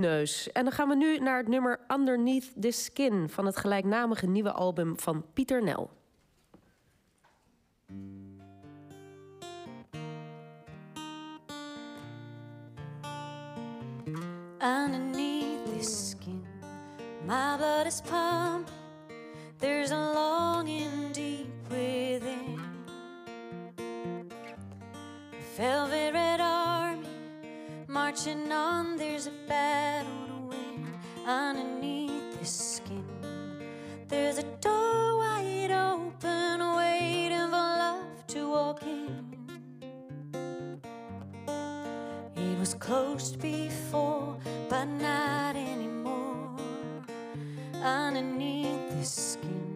neus. En dan gaan we nu naar het nummer Underneath the Skin van het gelijknamige nieuwe album van Pieter Nel. Underneath this skin, my blood is pumping. There's a longing deep within. Velvet red army marching on. There's a battle underneath this skin. There's a door wide open, waiting for love to walk in. It was closed before, but not anymore. Underneath this skin,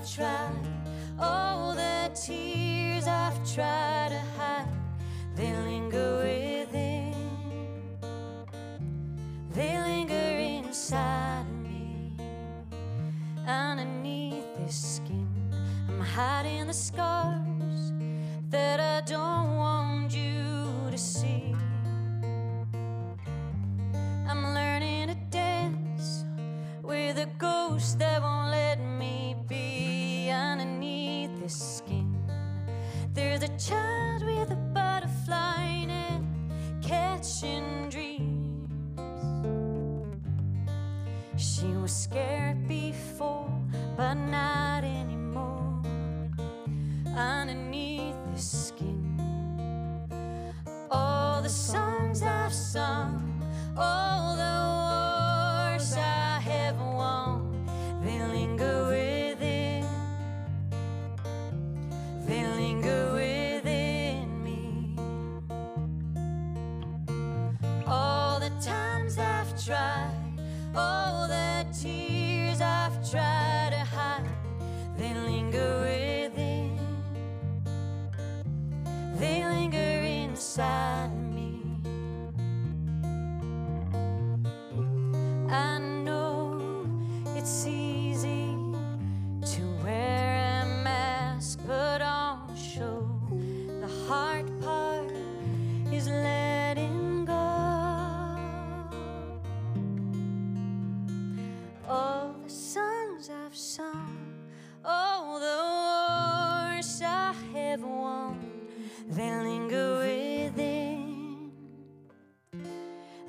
I've tried, all the tears I've tried to hide, they linger within. They linger inside me. Underneath this skin, I'm hiding the scars that I don't want you to see. I'm learning to dance with a ghost that skin. There's a child with a butterfly net catching dreams. She was scared before, but not anymore. Underneath the skin, all the songs I've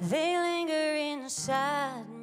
They linger inside me.